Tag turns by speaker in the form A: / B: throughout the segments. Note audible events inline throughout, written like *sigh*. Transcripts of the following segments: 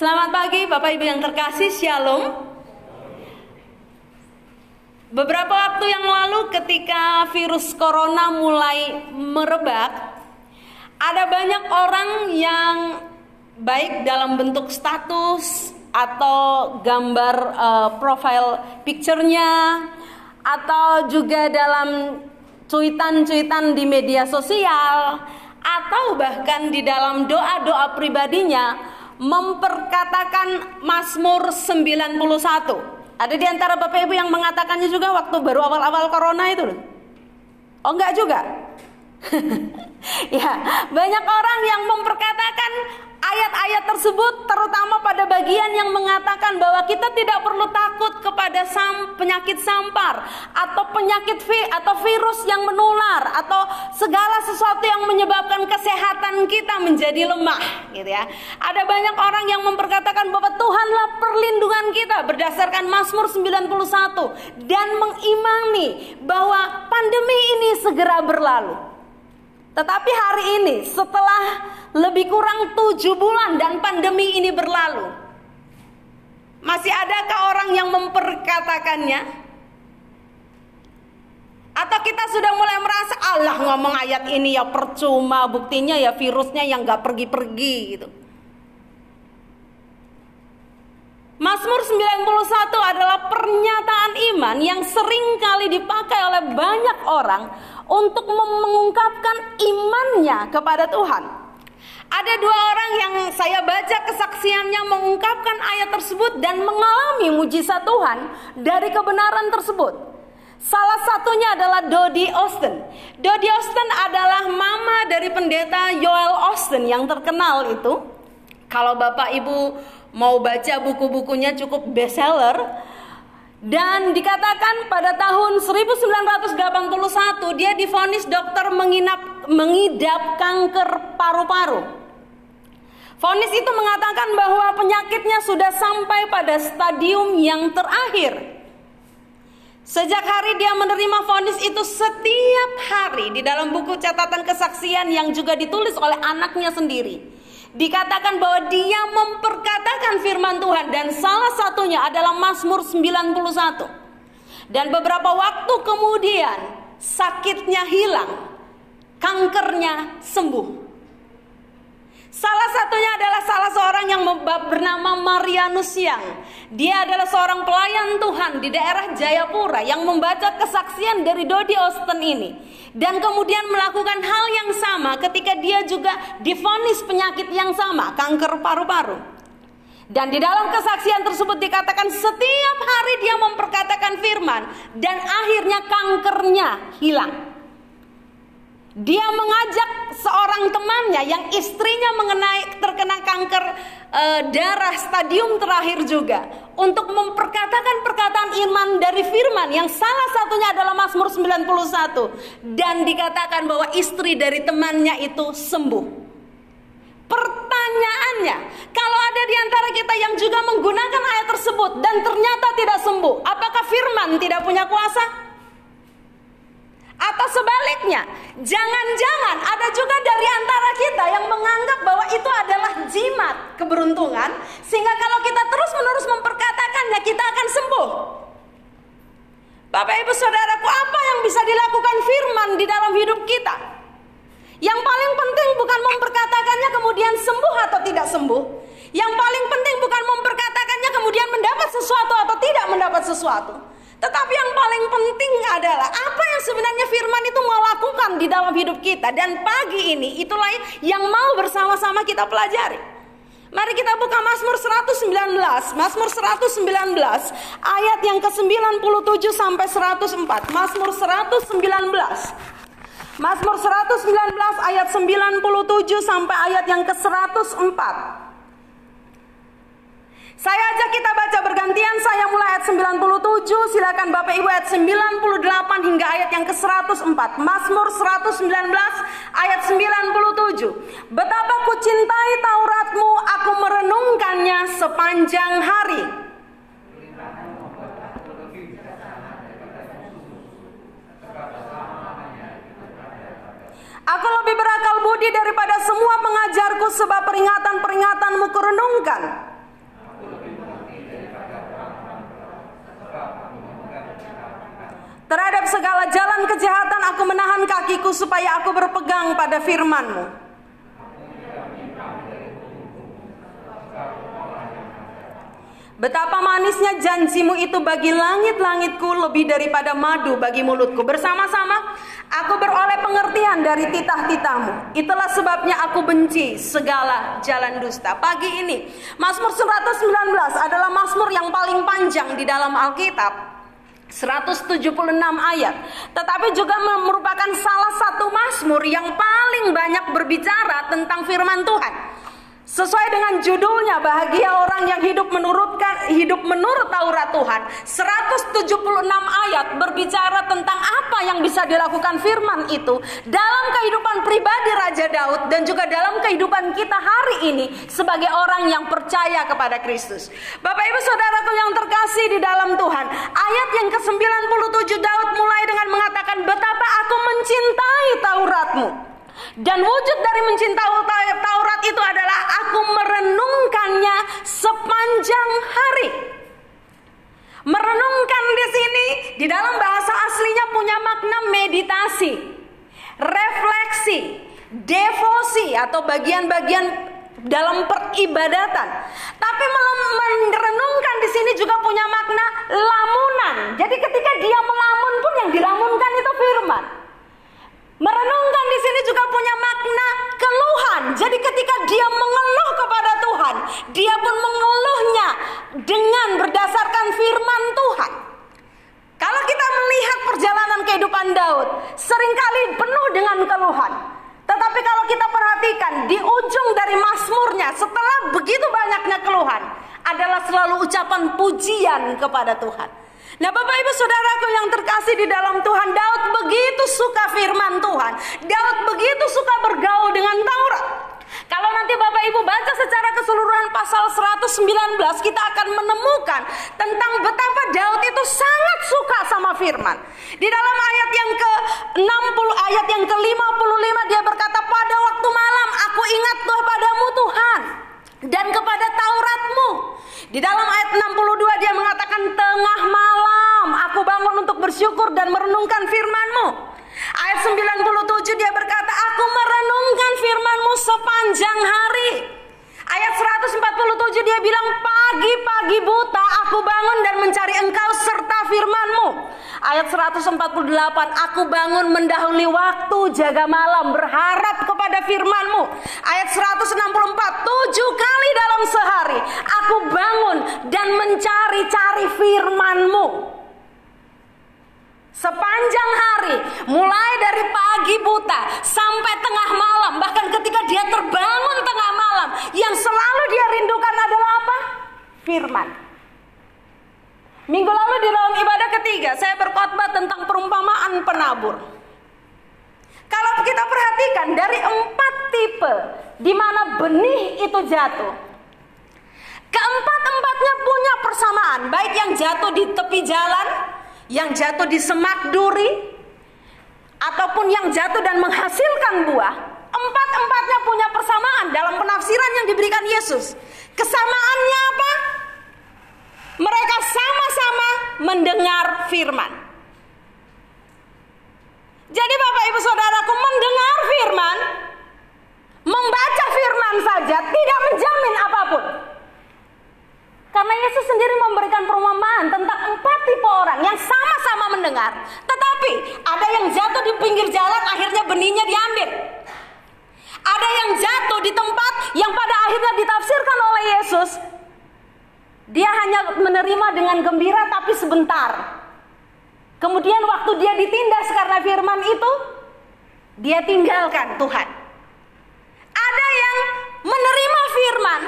A: Selamat pagi Bapak Ibu yang terkasih, Shalom. Beberapa waktu yang lalu ketika virus corona mulai merebak, ada banyak orang yang baik dalam bentuk status atau gambar uh, profile picture-nya atau juga dalam cuitan-cuitan di media sosial atau bahkan di dalam doa-doa pribadinya memperkatakan Mazmur 91 ada di antara Bapak Ibu yang mengatakannya juga waktu baru awal-awal corona itu Oh enggak juga? *laughs* ya, banyak orang yang memperkatakan ayat-ayat tersebut terutama pada bagian yang mengatakan bahwa kita tidak perlu takut kepada sam, penyakit sampar atau penyakit vi, atau virus yang menular atau segala sesuatu yang menyebabkan kesehatan kita menjadi lemah gitu ya. Ada banyak orang yang memperkatakan bahwa Tuhanlah perlindungan kita berdasarkan Mazmur 91 dan mengimani bahwa pandemi ini segera berlalu. Tetapi hari ini setelah lebih kurang tujuh bulan dan pandemi ini berlalu, masih adakah orang yang memperkatakannya? Atau kita sudah mulai merasa Allah ngomong ayat ini ya percuma, buktinya ya virusnya yang gak pergi-pergi gitu. Mazmur 91 adalah pernyataan iman yang sering kali dipakai oleh banyak orang untuk mengungkapkan imannya kepada Tuhan. Ada dua orang yang saya baca kesaksiannya mengungkapkan ayat tersebut dan mengalami mujizat Tuhan dari kebenaran tersebut. Salah satunya adalah Dodi Austin. Dodi Austin adalah mama dari pendeta Joel Austin yang terkenal itu. Kalau Bapak Ibu mau baca buku-bukunya cukup bestseller dan dikatakan pada tahun 1981 dia difonis dokter menginap, mengidap kanker paru-paru. Fonis itu mengatakan bahwa penyakitnya sudah sampai pada stadium yang terakhir. Sejak hari dia menerima fonis itu setiap hari di dalam buku catatan kesaksian yang juga ditulis oleh anaknya sendiri dikatakan bahwa dia firman Tuhan dan salah satunya adalah Mazmur 91. Dan beberapa waktu kemudian sakitnya hilang, kankernya sembuh. Salah satunya adalah salah seorang yang bernama Marianus Yang. Dia adalah seorang pelayan Tuhan di daerah Jayapura yang membaca kesaksian dari Dodi Austin ini. Dan kemudian melakukan hal yang sama ketika dia juga difonis penyakit yang sama, kanker paru-paru. Dan di dalam kesaksian tersebut dikatakan setiap hari dia memperkatakan firman dan akhirnya kankernya hilang. Dia mengajak seorang temannya yang istrinya mengenai terkena kanker e, darah stadium terakhir juga untuk memperkatakan perkataan iman dari firman yang salah satunya adalah Mazmur 91 dan dikatakan bahwa istri dari temannya itu sembuh. Pertanyaannya, kalau ada di antara kita yang juga menggunakan ayat tersebut dan ternyata tidak sembuh, apakah firman tidak punya kuasa? Atau sebaliknya, jangan-jangan ada juga dari antara kita yang menganggap bahwa itu adalah jimat keberuntungan, sehingga kalau kita terus-menerus memperkatakannya, kita akan sembuh. Bapak, ibu, saudaraku, apa yang bisa dilakukan firman di dalam hidup kita? Yang paling penting bukan memperkatakannya kemudian sembuh atau tidak sembuh. Yang paling penting bukan memperkatakannya kemudian mendapat sesuatu atau tidak mendapat sesuatu. Tetapi yang paling penting adalah apa yang sebenarnya firman itu mau lakukan di dalam hidup kita. Dan pagi ini itulah yang mau bersama-sama kita pelajari. Mari kita buka Mazmur 119. Mazmur 119 ayat yang ke-97 sampai 104. Mazmur 119. Mazmur 119 ayat 97 sampai ayat yang ke-104. Saya ajak kita baca bergantian, saya mulai ayat 97, silakan Bapak Ibu ayat 98 hingga ayat yang ke-104. Mazmur 119 ayat 97. Betapa ku cintai Tauratmu, aku merenungkannya sepanjang hari. Aku lebih berakal budi daripada semua pengajarku sebab peringatan-peringatanmu kurenungkan. Terhadap segala jalan kejahatan aku menahan kakiku supaya aku berpegang pada firmanmu. Betapa manisnya janjimu itu bagi langit-langitku lebih daripada madu bagi mulutku. Bersama-sama aku beroleh pengertian dari titah-titahmu. Itulah sebabnya aku benci segala jalan dusta. Pagi ini Mazmur 119 adalah Mazmur yang paling panjang di dalam Alkitab. 176 ayat. Tetapi juga merupakan salah satu Mazmur yang paling banyak berbicara tentang firman Tuhan. Sesuai dengan judulnya bahagia orang yang hidup menurutkan hidup menurut Taurat Tuhan. 176 ayat berbicara tentang apa yang bisa dilakukan firman itu dalam kehidupan pribadi Raja Daud dan juga dalam kehidupan kita hari ini sebagai orang yang percaya kepada Kristus. Bapak Ibu Saudaraku yang terkasih di dalam Tuhan, ayat yang ke-97 Daud mulai dengan mengatakan betapa aku mencintai Tauratmu. Dan wujud dari mencintai Taurat itu adalah aku merenungkannya sepanjang hari. Merenungkan di sini di dalam bahasa aslinya punya makna meditasi, refleksi, devosi atau bagian-bagian dalam peribadatan. Tapi merenungkan di sini juga punya makna lamunan. Jadi ketika dia melamun pun yang dilamunkan itu firman. Merenungkan di sini juga punya makna keluhan. Jadi ketika dia mengeluh kepada Tuhan, dia pun mengeluhnya dengan berdasarkan firman Tuhan. Kalau kita melihat perjalanan kehidupan Daud, sering kali penuh dengan keluhan. Tetapi kalau kita perhatikan di ujung dari Mazmurnya, setelah begitu banyaknya keluhan, adalah selalu ucapan pujian kepada Tuhan. Nah Bapak Ibu Saudaraku yang terkasih di dalam Tuhan Daud begitu suka firman Tuhan. Daud begitu suka bergaul dengan Taurat. Kalau nanti Bapak Ibu baca secara keseluruhan pasal 119 kita akan menemukan tentang betapa Daud itu sangat suka sama firman. Di dalam ayat yang ke-60 ayat yang ke-55 dia berkata pada waktu malam aku ingat kepadamu Tuhan dan kepada Tauratmu. Di dalam ayat 62 dia mengatakan tengah malam aku bangun untuk bersyukur dan merenungkan firmanmu. Ayat 97 dia berkata aku merenungkan firmanmu sepanjang hari. Ayat 147 dia bilang pagi-pagi buta aku bangun dan mencari engkau serta firmanmu. Ayat 148 aku bangun mendahului waktu jaga malam berharap kepada firmanmu. Ayat 164 tujuh kali dalam sehari aku bangun dan mencari-cari firmanmu. Sepanjang hari, mulai dari pagi buta sampai tengah malam, bahkan ketika dia terbangun tengah malam, yang selalu dia rindukan adalah apa? Firman. Minggu lalu di dalam ibadah ketiga, saya berkhotbah tentang perumpamaan penabur. Kalau kita perhatikan dari empat tipe di mana benih itu jatuh, keempat-empatnya punya persamaan, baik yang jatuh di tepi jalan, yang jatuh di semak duri ataupun yang jatuh dan menghasilkan buah, empat-empatnya punya persamaan dalam penafsiran yang diberikan Yesus. Kesamaannya apa? Mendengar firman. Jadi Bapak Ibu Saudaraku mendengar firman, membaca firman saja tidak menjamin apa pun. Karena Yesus sendiri memberikan perumpamaan tentang empat tipe orang yang sama-sama mendengar. Tetapi ada yang jatuh di pinggir jalan akhirnya benihnya diambil. Ada yang jatuh di tempat yang pada akhirnya ditafsirkan oleh Yesus. Dia hanya menerima dengan gembira tapi sebentar. Kemudian waktu dia ditindas karena firman itu, dia tinggalkan Tuhan. Ada yang menerima firman,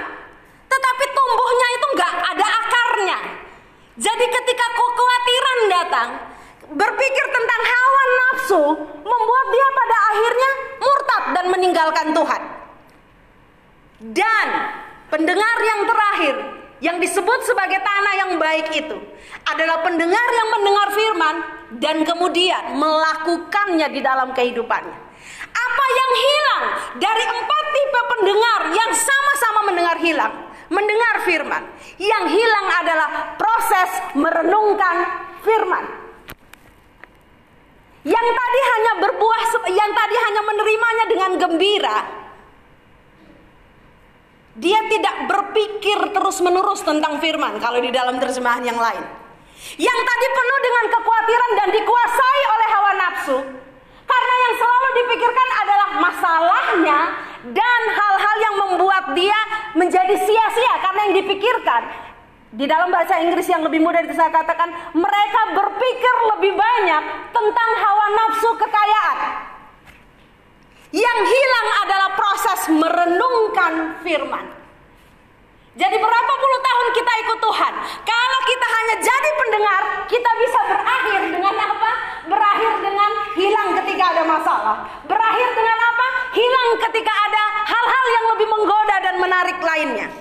A: tetapi tumbuhnya itu nggak ada akarnya. Jadi ketika kekhawatiran datang, berpikir tentang hawa nafsu, membuat dia pada akhirnya murtad dan meninggalkan Tuhan. Dan pendengar yang terakhir yang disebut sebagai tanah yang baik itu adalah pendengar yang mendengar firman dan kemudian melakukannya di dalam kehidupannya. Apa yang hilang dari empat tipe pendengar yang sama-sama mendengar hilang? mendengar firman. Yang hilang adalah proses merenungkan firman. Yang tadi hanya berbuah, yang tadi hanya menerimanya dengan gembira. Dia tidak berpikir terus-menerus tentang firman kalau di dalam terjemahan yang lain. Yang tadi penuh dengan kekhawatiran dan dikuasai oleh hawa nafsu. Karena yang selalu dipikirkan adalah masalahnya dan hal-hal yang membuat dia menjadi sia-sia karena yang dipikirkan di dalam bahasa Inggris yang lebih mudah itu saya katakan mereka berpikir lebih banyak tentang hawa nafsu kekayaan. Yang hilang adalah proses merenungkan firman. Jadi berapa puluh tahun kita ikut Tuhan Kalau kita hanya jadi pendengar Kita bisa berakhir dengan apa? Berakhir dengan hilang ketika ada masalah Berakhir dengan apa? Hilang ketika ada hal-hal yang lebih menggoda dan menarik lainnya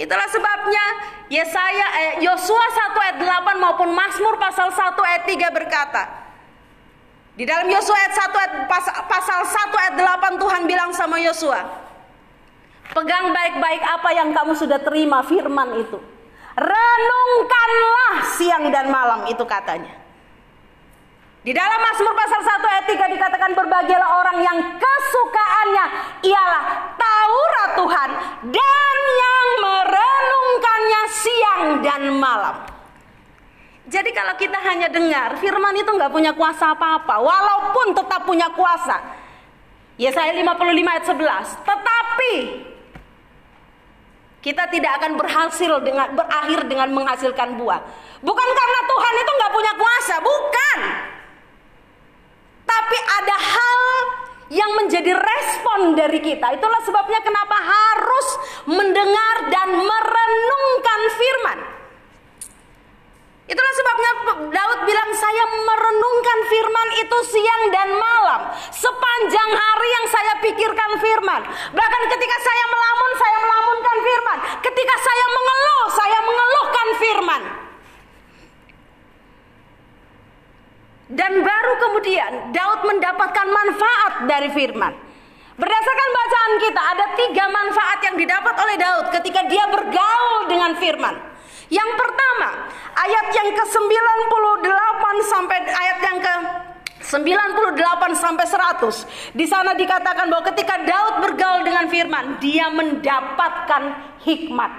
A: Itulah sebabnya Yesaya eh, Yosua 1 ayat 8 maupun Mazmur pasal 1 ayat 3 berkata Di dalam Yosua ayat 1 ayat pasal 1 ayat 8 Tuhan bilang sama Yosua Pegang baik-baik apa yang kamu sudah terima firman itu. Renungkanlah siang dan malam itu katanya. Di dalam Mazmur pasal 1 ayat 3 dikatakan berbahagialah orang yang kesukaannya. Ialah Taurat Tuhan dan yang merenungkannya siang dan malam. Jadi kalau kita hanya dengar firman itu nggak punya kuasa apa-apa walaupun tetap punya kuasa. Yesaya 55 ayat 11. Tetapi kita tidak akan berhasil dengan berakhir dengan menghasilkan buah. Bukan karena Tuhan itu nggak punya kuasa, bukan. Tapi ada hal yang menjadi respon dari kita. Itulah sebabnya kenapa harus mendengar dan merenungkan firman. Itulah sebabnya Daud bilang saya merenungkan firman itu siang dan malam. Sepanjang hari yang saya pikirkan firman. Bahkan ketika saya melamun, saya melamunkan firman. Ketika saya mengeluh, saya mengeluhkan firman. Dan baru kemudian Daud mendapatkan manfaat dari firman. Berdasarkan bacaan kita ada tiga manfaat yang didapat oleh Daud ketika dia bergaul dengan firman. Yang pertama, ayat yang ke-98 sampai ayat yang ke 98 sampai 100. Di sana dikatakan bahwa ketika Daud bergaul dengan firman, dia mendapatkan hikmat.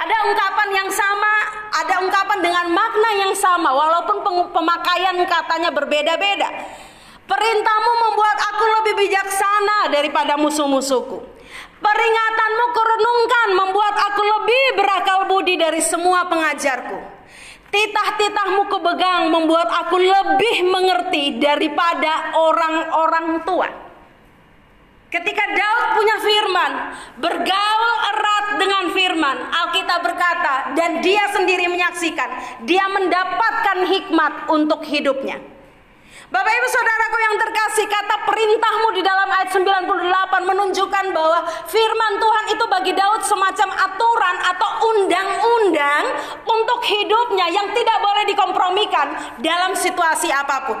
A: Ada ungkapan yang sama, ada ungkapan dengan makna yang sama, walaupun pemakaian katanya berbeda-beda. Perintahmu membuat aku lebih bijaksana daripada musuh-musuhku. Peringatanmu kurenungkan membuat aku lebih berakal budi dari semua pengajarku. Titah-titahmu kebegang membuat aku lebih mengerti daripada orang-orang tua. Ketika Daud punya firman, bergaul erat dengan firman, Alkitab berkata, dan dia sendiri menyaksikan, dia mendapatkan hikmat untuk hidupnya. Bapak Ibu Saudaraku yang terkasih, kata perintahmu di dalam ayat 98 menunjukkan bahwa firman Tuhan itu bagi Daud semacam aturan atau undang-undang untuk hidupnya yang tidak boleh dikompromikan dalam situasi apa pun.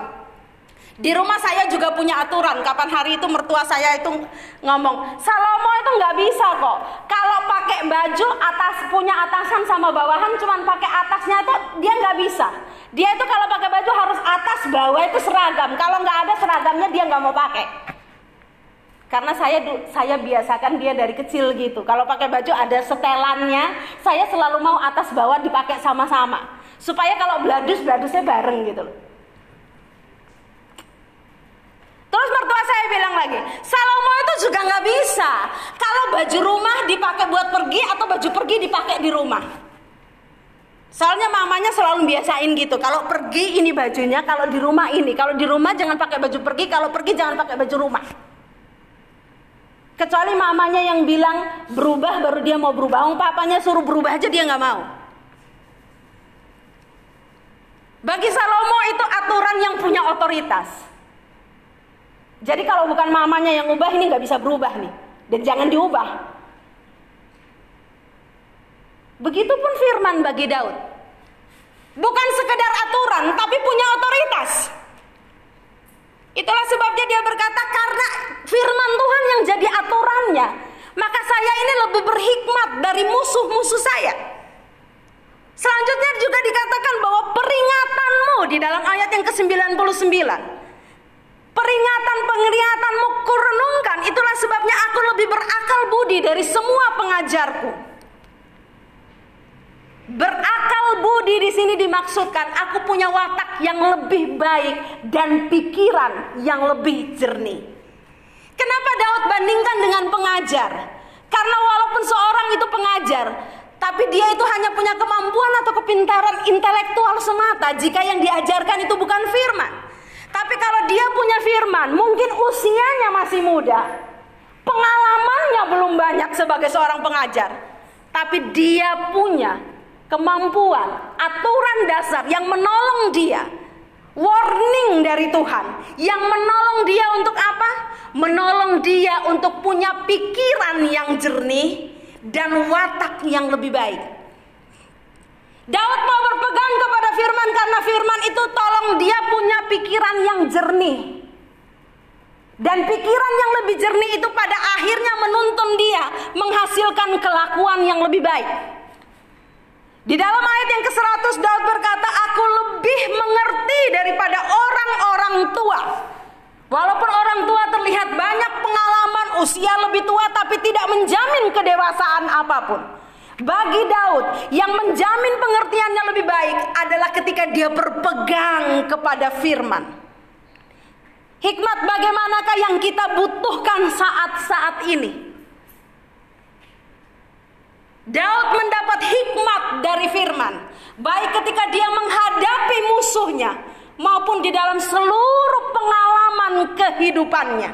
A: Di rumah saya juga punya aturan. Kapan hari itu mertua saya itu ngomong, Salomo itu nggak bisa kok. Kalau pakai baju atas punya atasan sama bawahan, cuman pakai atasnya itu dia nggak bisa. Dia itu kalau pakai baju harus atas bawah itu seragam. Kalau nggak ada seragamnya dia nggak mau pakai. Karena saya saya biasakan dia dari kecil gitu. Kalau pakai baju ada setelannya, saya selalu mau atas bawah dipakai sama-sama. Supaya kalau bladus bladusnya bareng gitu loh. Terus mertua saya bilang lagi, Salomo itu juga nggak bisa. Kalau baju rumah dipakai buat pergi atau baju pergi dipakai di rumah. Soalnya mamanya selalu biasain gitu. Kalau pergi ini bajunya, kalau di rumah ini. Kalau di rumah jangan pakai baju pergi, kalau pergi jangan pakai baju rumah. Kecuali mamanya yang bilang berubah baru dia mau berubah. Om papanya suruh berubah aja dia nggak mau. Bagi Salomo itu aturan yang punya otoritas. Jadi kalau bukan mamanya yang ubah ini nggak bisa berubah nih. Dan jangan diubah. Begitupun firman bagi Daud. Bukan sekedar aturan, tapi punya otoritas. Itulah sebabnya dia berkata, karena firman Tuhan yang jadi aturannya, maka saya ini lebih berhikmat dari musuh-musuh saya. Selanjutnya juga dikatakan bahwa peringatanmu di dalam ayat yang ke-99. Peringatan pengeriatanmu kurenungkan itulah sebabnya aku lebih berakal budi dari semua pengajarku. Berakal budi di sini dimaksudkan aku punya watak yang lebih baik dan pikiran yang lebih jernih. Kenapa Daud bandingkan dengan pengajar? Karena walaupun seorang itu pengajar, tapi dia itu hanya punya kemampuan atau kepintaran intelektual semata jika yang diajarkan itu bukan firman. Tapi kalau dia punya firman, mungkin usianya masih muda. Pengalamannya belum banyak sebagai seorang pengajar. Tapi dia punya kemampuan, aturan dasar yang menolong dia. Warning dari Tuhan yang menolong dia untuk apa? Menolong dia untuk punya pikiran yang jernih dan watak yang lebih baik. Daud mau berpegang kepada firman karena firman itu tolong dia punya pikiran yang jernih. Dan pikiran yang lebih jernih itu pada akhirnya menuntun dia menghasilkan kelakuan yang lebih baik. Di dalam ayat yang ke-100 Daud berkata, "Aku lebih mengerti daripada orang-orang tua." Walaupun orang tua terlihat banyak pengalaman, usia lebih tua tapi tidak menjamin kedewasaan apa pun. Bagi Daud, yang menjamin pengertiannya lebih baik adalah ketika dia berpegang kepada firman. Hikmat bagaimanakah yang kita butuhkan saat-saat ini? Daud mendapat hikmat dari firman, baik ketika dia menghadapi musuhnya maupun di dalam seluruh pengalaman kehidupannya.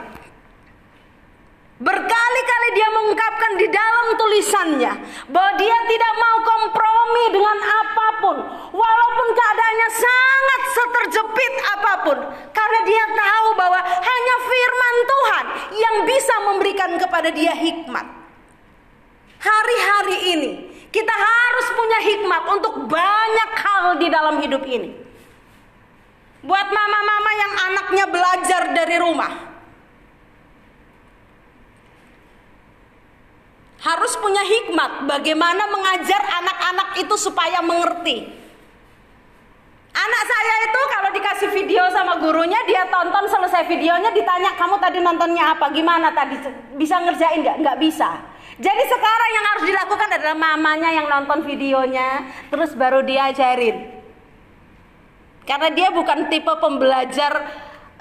A: Berkali-kali dia mengungkapkan di dalam tulisannya bahwa dia tidak mau kompromi dengan apa pun, walaupun keadaannya sangat seterjepit apa pun, karena dia tahu bahwa hanya firman Tuhan yang bisa memberikan kepada dia hikmat. Hari-hari ini kita harus punya hikmat untuk banyak hal di dalam hidup ini. Buat mama-mama yang anaknya belajar dari rumah. Harus punya hikmat bagaimana mengajar anak-anak itu supaya mengerti. Anak saya itu kalau dikasih video sama gurunya dia tonton selesai videonya ditanya kamu tadi nontonnya apa gimana tadi bisa ngerjain nggak nggak bisa jadi sekarang yang harus dilakukan adalah mamanya yang nonton videonya, terus baru diajarin. Karena dia bukan tipe pembelajar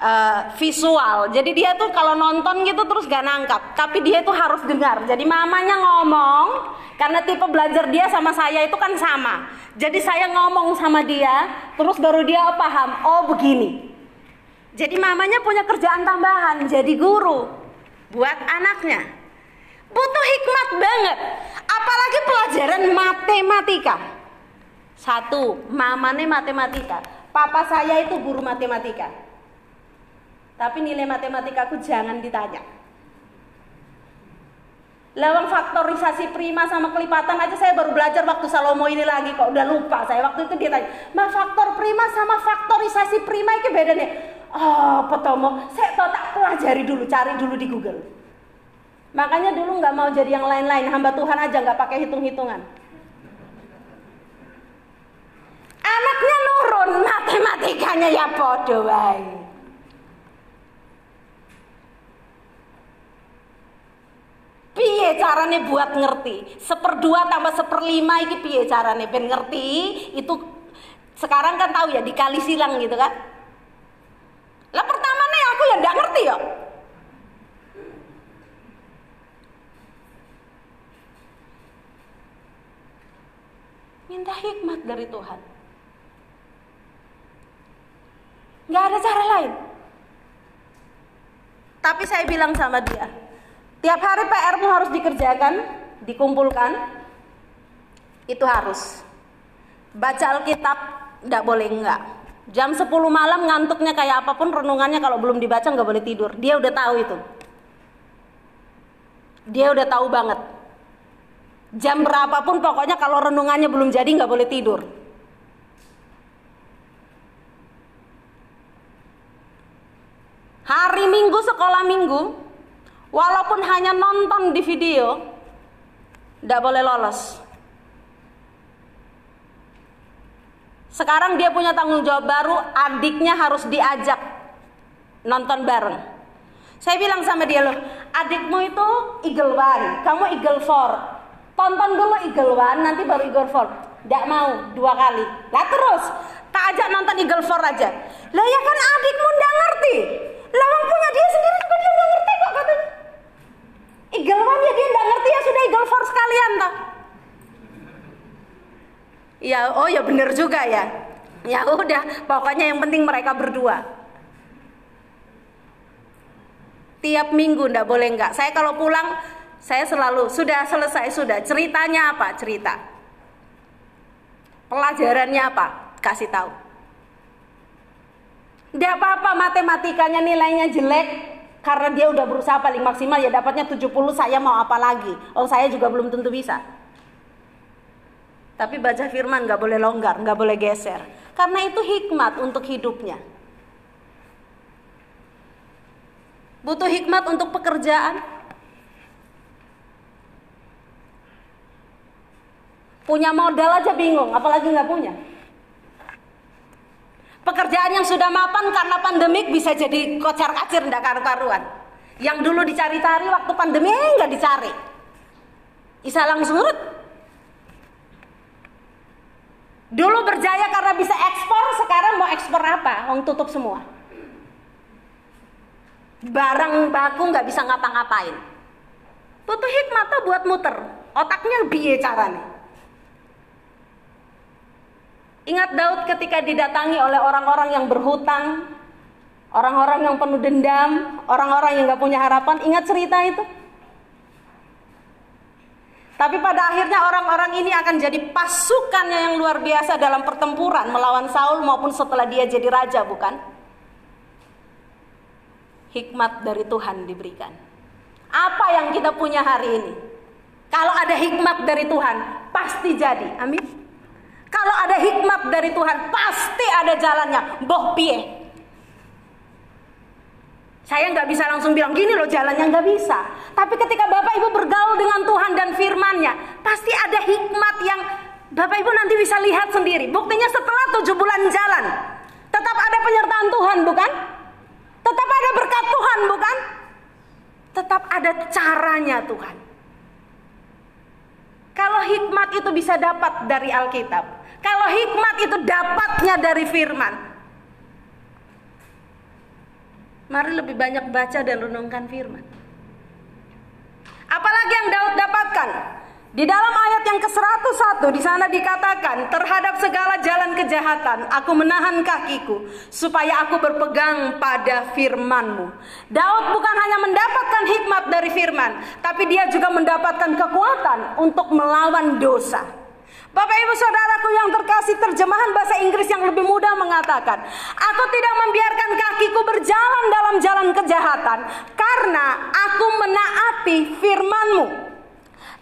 A: uh, visual. Jadi dia tuh kalau nonton gitu terus gak nangkap, tapi dia tuh harus dengar. Jadi mamanya ngomong, karena tipe belajar dia sama saya itu kan sama. Jadi saya ngomong sama dia, terus baru dia paham. Oh begini. Jadi mamanya punya kerjaan tambahan, jadi guru buat anaknya. Butuh hikmat banget. Apalagi pelajaran matematika. Satu, mamane matematika. Papa saya itu guru matematika. Tapi nilai matematikaku jangan ditanya. Lawang faktorisasi prima sama kelipatan aja saya baru belajar waktu Salomo ini lagi kok udah lupa saya waktu itu dia tanya, "Ma faktor prima sama faktorisasi prima itu beda nih." Oh, petomo, saya tak pelajari dulu, cari dulu di Google. Makanya dulu nggak mau jadi yang lain-lain, hamba Tuhan aja nggak pakai hitung-hitungan. Anaknya nurun, matematikanya ya podo wae. Piye carane buat ngerti? Seperdua tambah seperlima iki piye carane ben ngerti? Itu sekarang kan tahu ya dikali silang gitu kan? Lah pertama nih aku ya nggak ngerti ya. Minta hikmat dari Tuhan. Gak ada cara lain. Tapi saya bilang sama dia, tiap hari PR-mu harus dikerjakan, dikumpulkan, itu harus. Baca Alkitab, tidak boleh enggak. Jam 10 malam ngantuknya kayak apa pun renungannya kalau belum dibaca nggak boleh tidur. Dia udah tahu itu. Dia udah tahu banget. Jam berapapun pokoknya kalau renungannya belum jadi nggak boleh tidur. Hari Minggu sekolah Minggu, walaupun hanya nonton di video, nggak boleh lolos. Sekarang dia punya tanggung jawab baru, adiknya harus diajak nonton bareng. Saya bilang sama dia loh, adikmu itu Eagle One, kamu Eagle Four. Tonton dulu Eagle One, nanti baru Eagle Four. Tidak mau dua kali. Lah terus, tak ajak nonton Eagle Four aja. Lah ya kan adikmu ndak ngerti. Lawang punya dia sendiri juga dia nggak ngerti kok katanya. Eagle One ya dia nggak ngerti ya sudah Eagle Four sekalian toh. Ya, oh ya bener juga ya. Ya udah, pokoknya yang penting mereka berdua. Tiap minggu ndak boleh nggak. Saya kalau pulang, saya selalu sudah selesai sudah. Ceritanya apa? Cerita. Pelajarannya apa? Kasih tahu. Tidak apa-apa matematikanya nilainya jelek karena dia udah berusaha paling maksimal ya dapatnya 70 saya mau apa lagi. Oh saya juga belum tentu bisa. Tapi baca firman nggak boleh longgar, nggak boleh geser. Karena itu hikmat untuk hidupnya. Butuh hikmat untuk pekerjaan. Punya modal aja bingung, apalagi nggak punya. Pekerjaan yang sudah mapan karena pandemik bisa jadi kocar kacir ndak karu-karuan. Yang dulu dicari-cari waktu pandemi eh, nggak dicari. Bisa langsung Dulu berjaya karena bisa ekspor, sekarang mau ekspor apa? Wong tutup semua. Barang baku nggak bisa ngapa-ngapain. Butuh hikmat tuh buat muter. Otaknya biye caranya. Ingat Daud ketika didatangi oleh orang-orang yang berhutang, orang-orang yang penuh dendam, orang-orang yang nggak punya harapan. Ingat cerita itu? Tapi pada akhirnya orang-orang ini akan jadi pasukannya yang luar biasa dalam pertempuran melawan Saul maupun setelah dia jadi raja, bukan? Hikmat dari Tuhan diberikan. Apa yang kita punya hari ini? Kalau ada hikmat dari Tuhan, pasti jadi. Amin. Kalau ada hikmat dari Tuhan, pasti ada jalannya. Boh pie. Saya nggak bisa langsung bilang gini loh jalannya nggak bisa. Tapi ketika Bapak Ibu bergaul dengan Tuhan dan firmannya, pasti ada hikmat yang Bapak Ibu nanti bisa lihat sendiri. Buktinya setelah tujuh bulan jalan, tetap ada penyertaan Tuhan bukan? Tetap ada berkat Tuhan bukan? Tetap ada caranya Tuhan. Kalau hikmat itu bisa dapat dari Alkitab, kalau hikmat itu dapatnya dari firman, Mari lebih banyak baca dan renungkan firman. Apalagi yang Daud dapatkan? Di dalam ayat yang ke-101 di sana dikatakan terhadap segala jalan kejahatan aku menahan kakiku supaya aku berpegang pada firmanmu. Daud bukan hanya mendapatkan hikmat dari firman, tapi dia juga mendapatkan kekuatan untuk melawan dosa. Bapak ibu saudaraku yang terkasih terjemahan bahasa Inggris yang lebih mudah mengatakan Aku tidak membiarkan kakiku berjalan dalam jalan kejahatan Karena aku menaati firmanmu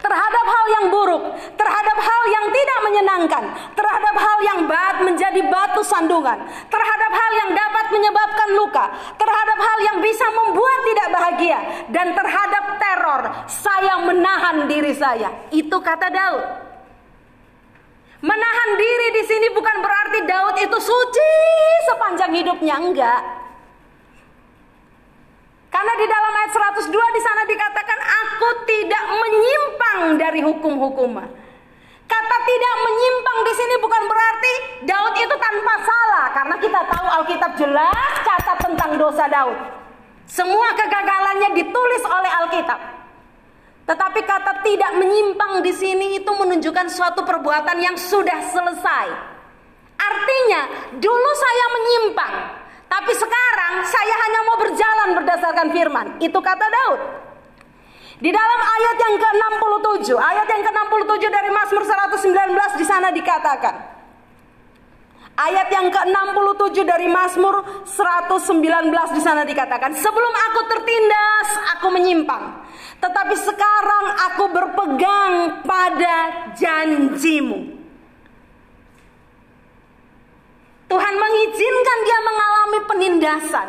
A: terhadap hal yang buruk, terhadap hal yang tidak menyenangkan, terhadap hal yang baik menjadi batu sandungan, terhadap hal yang dapat menyebabkan luka, terhadap hal yang bisa membuat tidak bahagia, dan terhadap teror, saya menahan diri saya. Itu kata Daud. Menahan diri di sini bukan berarti Daud itu suci sepanjang hidupnya, enggak. Karena di dalam ayat 102 di sana dikatakan aku tidak menyimpang dari hukum-hukum. Kata tidak menyimpang di sini bukan berarti Daud itu tanpa salah karena kita tahu Alkitab jelas catat tentang dosa Daud. Semua kegagalannya ditulis oleh Alkitab. Tetapi kata tidak menyimpang di sini itu menunjukkan suatu perbuatan yang sudah selesai. Artinya, dulu saya menyimpang, tapi sekarang saya hanya mau berjalan berdasarkan firman. Itu kata Daud. Di dalam ayat yang ke-67, ayat yang ke-67 dari Mazmur 119 di sana dikatakan. Ayat yang ke-67 dari Mazmur 119 di sana dikatakan, "Sebelum aku tertindas, aku menyimpang." Tetapi sekarang aku berpegang pada janjimu. Tuhan mengizinkan dia mengalami penindasan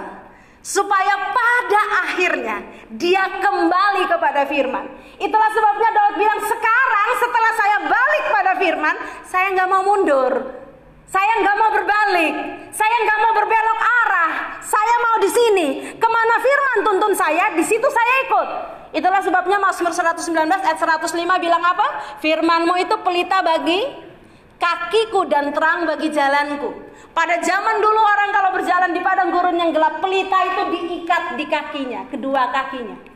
A: supaya pada akhirnya dia kembali kepada firman. Itulah sebabnya Daud bilang sekarang setelah saya balik pada firman, saya nggak mau mundur. Saya nggak mau berbalik. Saya nggak mau berbelok arah. Saya mau di sini. Ke mana firman tuntun saya, di situ saya ikut. Itulah sebabnya Mazmur 119 ayat 105 bilang apa? Firmanmu itu pelita bagi kakiku dan terang bagi jalanku. Pada zaman dulu orang kalau berjalan di padang gurun yang gelap, pelita itu diikat di kakinya, kedua kakinya.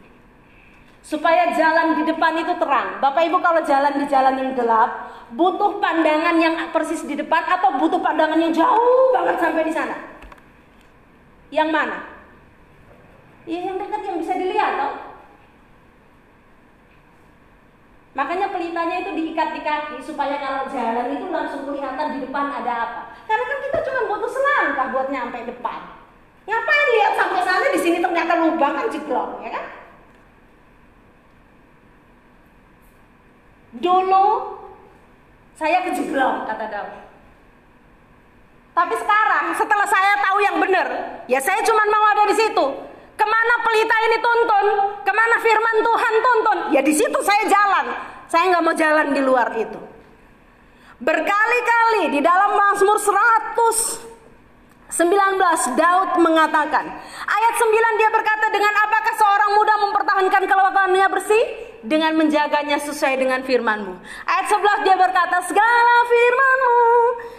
A: Supaya jalan di depan itu terang. Bapak Ibu kalau jalan di jalan yang gelap, butuh pandangan yang persis di depan atau butuh pandangan yang jauh banget sampai di sana? Yang mana? Ya yang dekat yang bisa dilihat toh. Makanya pelitanya itu diikat di kaki supaya kalau jalan itu langsung kelihatan di depan ada apa. Karena kan kita cuma butuh selangkah buat nyampe depan. Ngapain lihat sampai sana di sini ternyata lubang kan jeglong, ya kan? Dulu saya kejeglong kata Daud. Tapi sekarang setelah saya tahu yang benar, ya saya cuma mau ada di situ. Ke mana pelita ini tuntun? Ke mana firman Tuhan tuntun? Ya di situ saya jalan. Saya nggak mau jalan di luar itu. Berkali-kali di dalam Mazmur 119 Daud mengatakan Ayat 9 dia berkata dengan apakah seorang muda mempertahankan kelakuannya bersih? Dengan menjaganya sesuai dengan firmanmu. Ayat 11 dia berkata segala firmanmu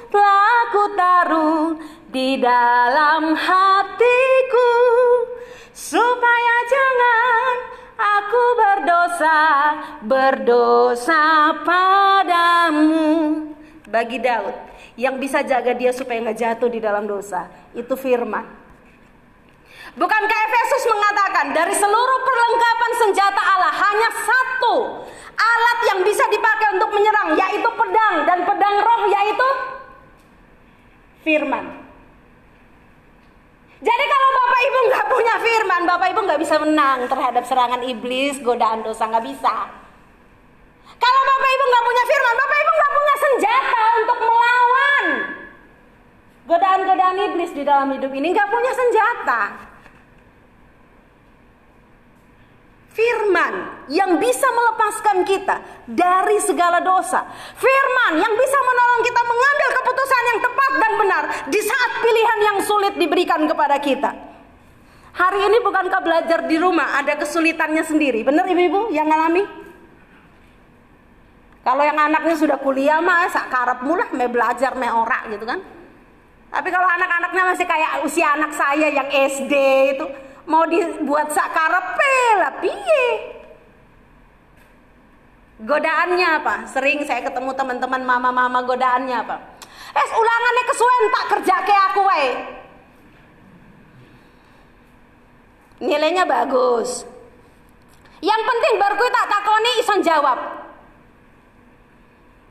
A: telah ku taruh di dalam hatiku supaya jangan aku berdosa berdosa padamu. Bagi Daud yang bisa jaga dia supaya nggak jatuh di dalam dosa itu firman Bukankah Efesus mengatakan dari seluruh perlengkapan senjata Allah hanya satu alat yang bisa dipakai untuk menyerang yaitu pedang dan pedang roh yaitu firman. Jadi kalau Bapak Ibu nggak punya firman, Bapak Ibu nggak bisa menang terhadap serangan iblis, godaan dosa nggak bisa. Kalau Bapak Ibu nggak punya firman, Bapak Ibu nggak punya senjata untuk melawan godaan-godaan iblis di dalam hidup ini, nggak punya senjata. Firman yang bisa melepaskan kita dari segala dosa. Firman yang bisa menolong kita mengambil keputusan yang tepat dan benar di saat pilihan yang sulit diberikan kepada kita. Hari ini bukankah belajar di rumah ada kesulitannya sendiri? Benar ibu-ibu yang ngalami? Kalau yang anaknya sudah kuliah mah sakarap mulah me belajar me ora gitu kan. Tapi kalau anak-anaknya masih kayak usia anak saya yang SD itu mau dibuat sakarepe lah piye? Godaannya apa? Sering saya ketemu teman-teman mama-mama godaannya apa? Eh ulangannya kesuwen tak kerja kayak aku wae. Nilainya bagus. Yang penting baru tak takoni ison jawab.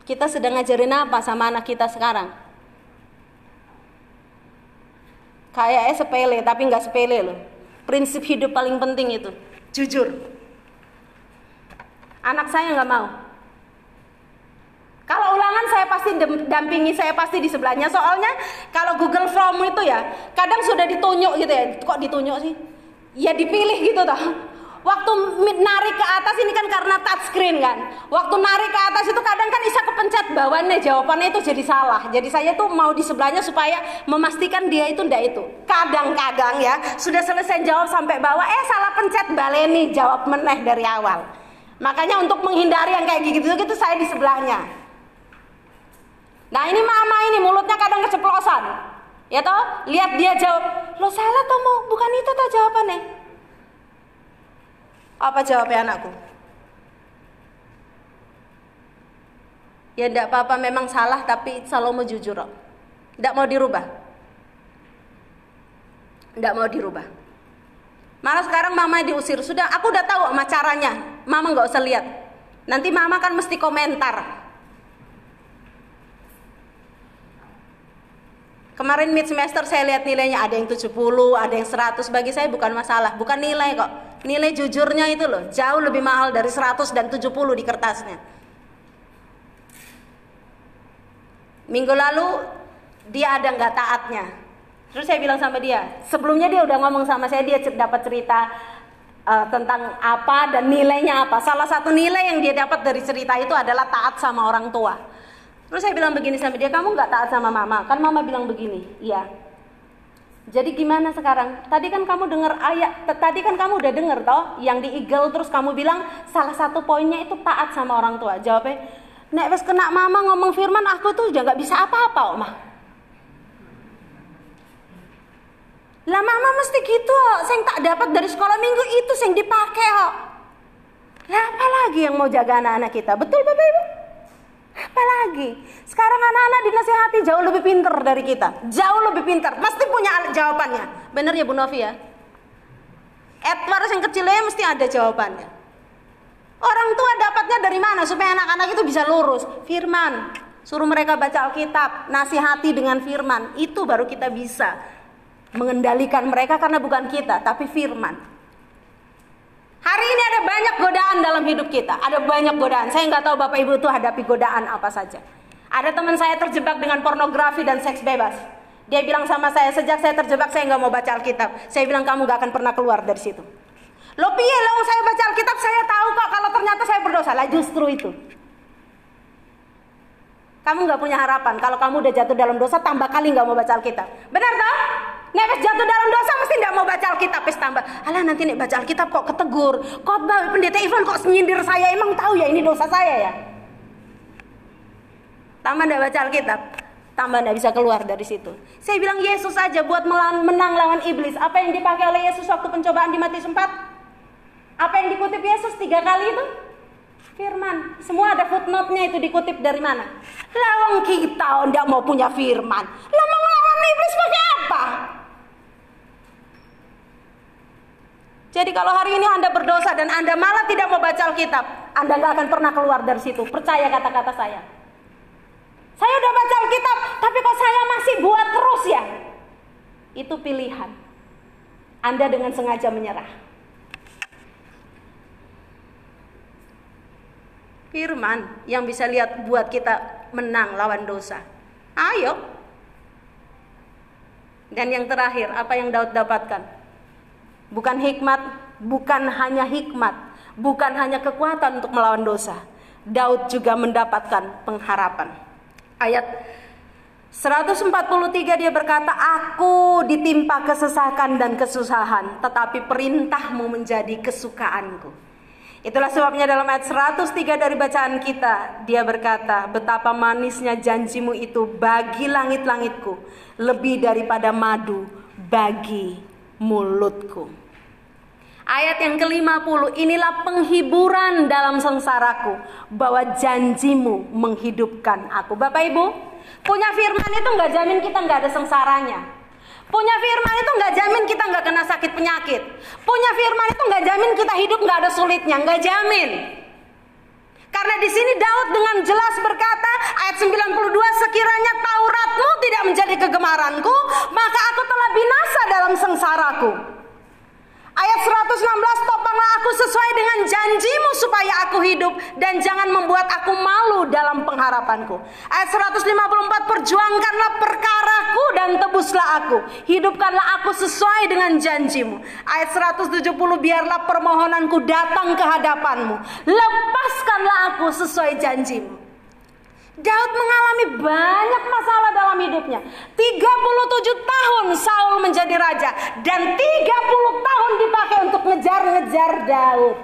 A: Kita sedang ngajarin apa sama anak kita sekarang? Kayaknya sepele tapi nggak sepele loh Prinsip hidup paling penting itu jujur. Anak saya nggak mau. Kalau ulangan saya pasti dampingi, saya pasti di sebelahnya. Soalnya kalau Google Form itu ya, kadang sudah ditunjuk gitu ya. Kok ditunjuk sih? Ya dipilih gitu toh. Waktu narik ke atas ini kan karena touchscreen kan. Waktu narik ke atas itu kadang kan bisa kepencet bawahnya jawabannya itu jadi salah. Jadi saya tuh mau di sebelahnya supaya memastikan dia itu ndak itu. Kadang-kadang ya sudah selesai jawab sampai bawah eh salah pencet baleni jawab meneh dari awal. Makanya untuk menghindari yang kayak gitu gitu saya di sebelahnya. Nah ini mama ini mulutnya kadang keceplosan. Ya toh, lihat dia jawab, lo salah toh bukan itu toh jawabannya. Apa jawabnya anakku? Ya tidak apa-apa memang salah tapi Salomo jujur Tidak mau dirubah. Tidak mau dirubah. Malah sekarang mama diusir. Sudah, aku udah tahu sama caranya. Mama nggak usah lihat. Nanti mama kan mesti komentar. Kemarin mid semester saya lihat nilainya ada yang 70, ada yang 100. Bagi saya bukan masalah, bukan nilai kok. Nilai jujurnya itu loh, jauh lebih mahal dari 100 dan 70 di kertasnya. Minggu lalu dia ada nggak taatnya. Terus saya bilang sama dia, sebelumnya dia udah ngomong sama saya, dia dapat cerita uh, tentang apa dan nilainya apa. Salah satu nilai yang dia dapat dari cerita itu adalah taat sama orang tua. Terus saya bilang begini sama dia, kamu nggak taat sama mama? Kan mama bilang begini, iya. Jadi gimana sekarang? Tadi kan kamu dengar ayat, tadi kan kamu udah dengar toh, yang di Eagle terus kamu bilang salah satu poinnya itu taat sama orang tua. Jawabnya, nek wes kena mama ngomong firman, aku tuh udah nggak bisa apa-apa, Oma. Lah mama mesti gitu, saya tak dapat dari sekolah minggu itu yang dipakai, kok. Lah apa lagi yang mau jaga anak-anak kita? Betul Bapak Ibu? Apalagi sekarang anak-anak dinasihati jauh lebih pinter dari kita, jauh lebih pinter, pasti punya jawabannya. Bener ya Bu Novi ya? Edward yang kecilnya mesti ada jawabannya. Orang tua dapatnya dari mana supaya anak-anak itu bisa lurus? Firman. Suruh mereka baca Alkitab, nasihati dengan firman. Itu baru kita bisa mengendalikan mereka karena bukan kita, tapi firman. Hari ini ada banyak godaan dalam hidup kita. Ada banyak godaan. Saya nggak tahu Bapak Ibu itu hadapi godaan apa saja. Ada teman saya terjebak dengan pornografi dan seks bebas. Dia bilang sama saya, sejak saya terjebak saya nggak mau baca Alkitab. Saya bilang kamu nggak akan pernah keluar dari situ. Lo piye lo saya baca Alkitab saya tahu kok kalau ternyata saya berdosa. Lah justru itu. Kamu nggak punya harapan. Kalau kamu udah jatuh dalam dosa tambah kali nggak mau baca Alkitab. Benar toh? Nek jatuh dalam mesti tidak mau baca Alkitab pes tambah. Alah nanti nek baca Alkitab kok ketegur. Khotbah pendeta Ivan kok nyindir saya emang tahu ya ini dosa saya ya. Tambah tidak baca Alkitab, tambah tidak bisa keluar dari situ. Saya bilang Yesus aja buat menang lawan iblis. Apa yang dipakai oleh Yesus waktu pencobaan di Matius 4? Apa yang dikutip Yesus tiga kali itu? Firman. Semua ada footnote-nya itu dikutip dari mana? Lawang kita tidak mau punya firman. Lah mau iblis pakai apa? Jadi kalau hari ini Anda berdosa dan Anda malah tidak mau baca Alkitab, Anda nggak akan pernah keluar dari situ. Percaya kata-kata saya. Saya udah baca Alkitab, tapi kok saya masih buat terus ya? Itu pilihan. Anda dengan sengaja menyerah. Firman yang bisa lihat buat kita menang lawan dosa. Ayo. Dan yang terakhir, apa yang Daud dapatkan? Bukan hikmat, bukan hanya hikmat, bukan hanya kekuatan untuk melawan dosa. Daud juga mendapatkan pengharapan. Ayat 143 dia berkata, Aku ditimpa kesesakan dan kesusahan, tetapi perintahmu menjadi kesukaanku. Itulah sebabnya dalam ayat 103 dari bacaan kita, dia berkata, Betapa manisnya janjimu itu bagi langit-langitku, lebih daripada madu bagi mulutku. Ayat yang ke-50, inilah penghiburan dalam sengsaraku bahwa janjimu menghidupkan aku. Bapak Ibu, punya firman itu nggak jamin kita nggak ada sengsaranya. Punya firman itu nggak jamin kita nggak kena sakit penyakit. Punya firman itu nggak jamin kita hidup nggak ada sulitnya, nggak jamin. Karena di sini Daud dengan jelas berkata ayat 92 sekiranya Tauratmu tidak menjadi kegemaranku, maka aku telah binasa dalam sengsaraku. Ayat 116 topanglah aku sesuai dengan janjimu supaya aku hidup dan jangan membuat aku malu dalam pengharapanku. Ayat 154 perjuangkanlah perkaraku dan tebuslah aku. Hidupkanlah aku sesuai dengan janjimu. Ayat 170 biarlah permohonanku datang ke hadapanmu. Lepaskanlah aku sesuai janjimu. Daud mengalami banyak masalah dalam hidupnya. 37 tahun Saul menjadi raja dan 30 tahun ngejar-ngejar Daud.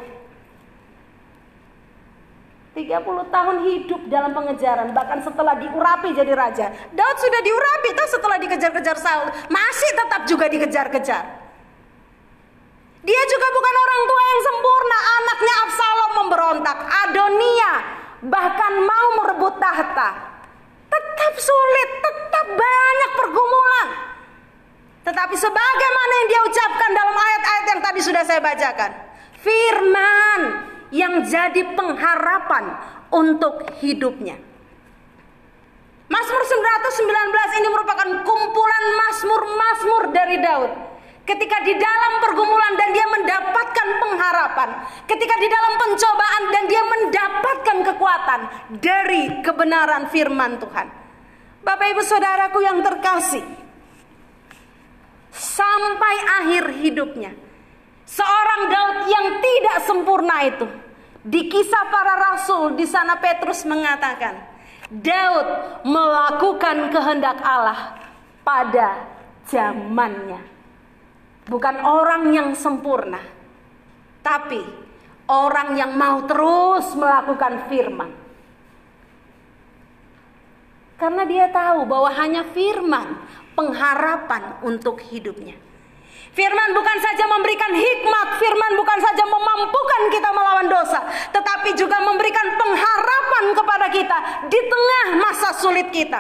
A: 30 tahun hidup dalam pengejaran bahkan setelah diurapi jadi raja. Daud sudah diurapi toh setelah dikejar-kejar Saul, masih tetap juga dikejar-kejar. Dia juga bukan orang tua yang sempurna, anaknya Absalom memberontak, Adonia bahkan mau merebut tahta. Tetap sulit, tetap banyak pergumulan. Tetapi sebagaimana yang dia ucapkan dalam ayat-ayat yang tadi sudah saya bacakan. Firman yang jadi pengharapan untuk hidupnya. Mazmur 119 ini merupakan kumpulan mazmur-mazmur dari Daud Ketika di dalam pergumulan dan dia mendapatkan pengharapan, ketika di dalam pencobaan dan dia mendapatkan kekuatan dari kebenaran firman Tuhan. Bapak Ibu Saudaraku yang terkasih, sampai akhir hidupnya, seorang Daud yang tidak sempurna itu, di kisah para rasul di sana Petrus mengatakan, Daud melakukan kehendak Allah pada zamannya. Bukan orang yang sempurna, tapi orang yang mau terus melakukan firman. Karena dia tahu bahwa hanya firman pengharapan untuk hidupnya. Firman bukan saja memberikan hikmat, firman bukan saja memampukan kita melawan dosa, tetapi juga memberikan pengharapan kepada kita di tengah masa sulit kita.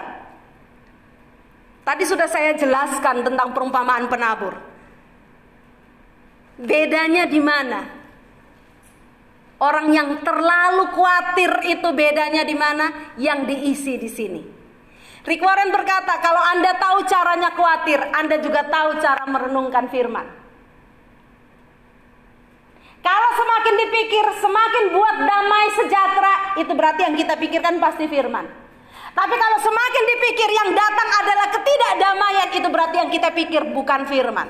A: Tadi sudah saya jelaskan tentang perumpamaan penabur. Bedanya di mana? Orang yang terlalu khawatir itu bedanya di mana? Yang diisi di sini. Rick Warren berkata, kalau Anda tahu caranya khawatir, Anda juga tahu cara merenungkan firman. Kalau semakin dipikir, semakin buat damai sejahtera, itu berarti yang kita pikirkan pasti firman. Tapi kalau semakin dipikir yang datang adalah ketidakdamaian, itu berarti yang kita pikir bukan firman.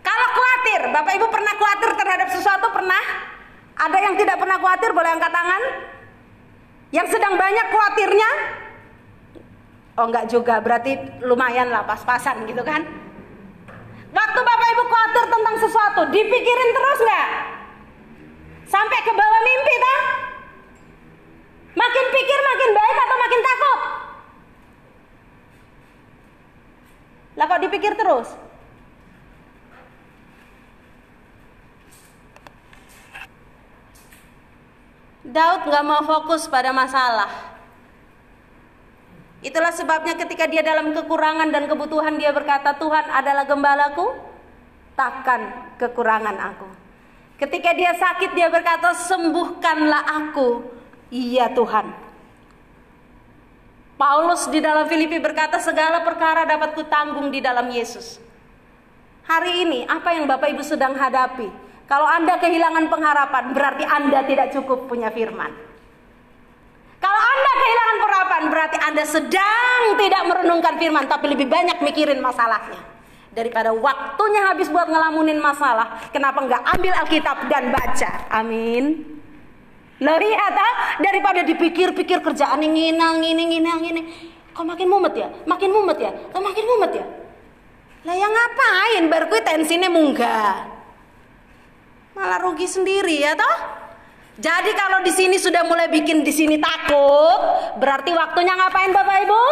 A: Kalau khawatir, Bapak Ibu pernah khawatir terhadap sesuatu? Pernah? Ada yang tidak pernah khawatir? Boleh angkat tangan? Yang sedang banyak khawatirnya? Oh enggak juga, berarti lumayan lah pas-pasan gitu kan? Waktu Bapak Ibu khawatir tentang sesuatu, dipikirin terus nggak? Sampai ke bawah mimpi tak? Makin pikir makin baik atau makin takut? Lah kok dipikir terus? Daud nggak mau fokus pada masalah. Itulah sebabnya ketika dia dalam kekurangan dan kebutuhan dia berkata Tuhan adalah gembalaku, takkan kekurangan aku. Ketika dia sakit dia berkata sembuhkanlah aku, iya Tuhan. Paulus di dalam Filipi berkata segala perkara dapat kutanggung di dalam Yesus. Hari ini apa yang Bapak Ibu sedang hadapi? Kalau Anda kehilangan pengharapan, berarti Anda tidak cukup punya firman. Kalau Anda kehilangan pengharapan, berarti Anda sedang tidak merenungkan firman, tapi lebih banyak mikirin masalahnya. Daripada waktunya habis buat ngelamunin masalah, kenapa nggak ambil Alkitab dan baca? Amin. Lo lihat ah, daripada dipikir-pikir kerjaan ini, ini, ini, ini, kok makin mumet ya, makin mumet ya, kok makin mumet ya. Lah yang ngapain? Baru tensinya munggah malah rugi sendiri ya toh. Jadi kalau di sini sudah mulai bikin di sini takut, berarti waktunya ngapain Bapak Ibu?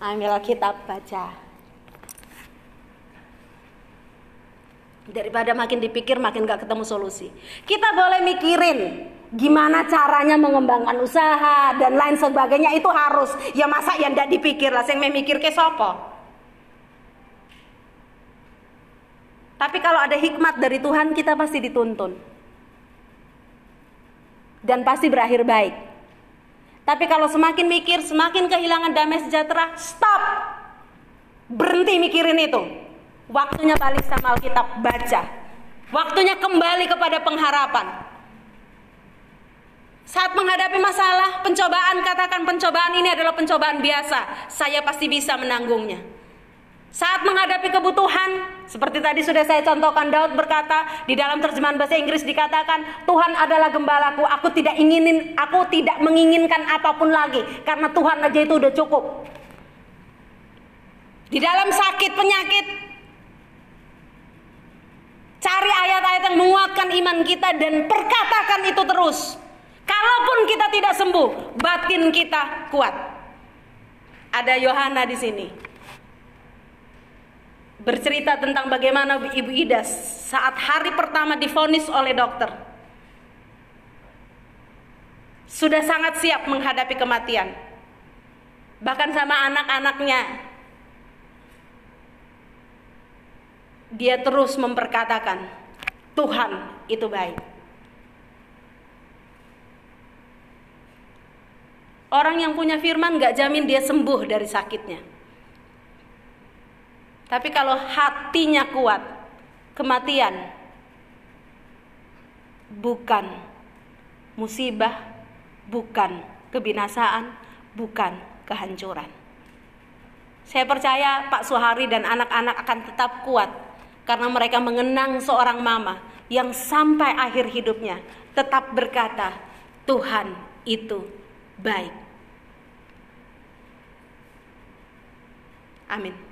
A: Ambil kitab baca. Daripada makin dipikir makin gak ketemu solusi. Kita boleh mikirin gimana caranya mengembangkan usaha dan lain sebagainya itu harus. Ya masa yang tidak dipikir lah, yang memikir ke sopo. Tapi kalau ada hikmat dari Tuhan, kita pasti dituntun. Dan pasti berakhir baik. Tapi kalau semakin mikir, semakin kehilangan damai sejahtera, stop. Berhenti mikirin itu. Waktunya balik sama Alkitab, baca. Waktunya kembali kepada pengharapan. Saat menghadapi masalah, pencobaan, katakan pencobaan ini adalah pencobaan biasa. Saya pasti bisa menanggungnya. Saat menghadapi kebutuhan, seperti tadi sudah saya contohkan, Daud berkata di dalam terjemahan bahasa Inggris dikatakan, Tuhan adalah gembalaku, aku tidak inginin, aku tidak menginginkan apa pun lagi, karena Tuhan aja itu udah cukup. Di dalam sakit penyakit, cari ayat-ayat yang menguatkan iman kita dan perkatakan itu terus. Kalaupun kita tidak sembuh, batin kita kuat. Ada Yohana di sini bercerita tentang bagaimana Ibu Ida saat hari pertama difonis oleh dokter. Sudah sangat siap menghadapi kematian. Bahkan sama anak-anaknya. Dia terus memperkatakan, Tuhan itu baik. Orang yang punya firman gak jamin dia sembuh dari sakitnya. Tapi kalau hatinya kuat, kematian bukan musibah, bukan kebinasaan, bukan kehancuran. Saya percaya Pak Suhari dan anak-anak akan tetap kuat karena mereka mengenang seorang mama yang sampai akhir hidupnya tetap berkata, "Tuhan itu baik. Amin.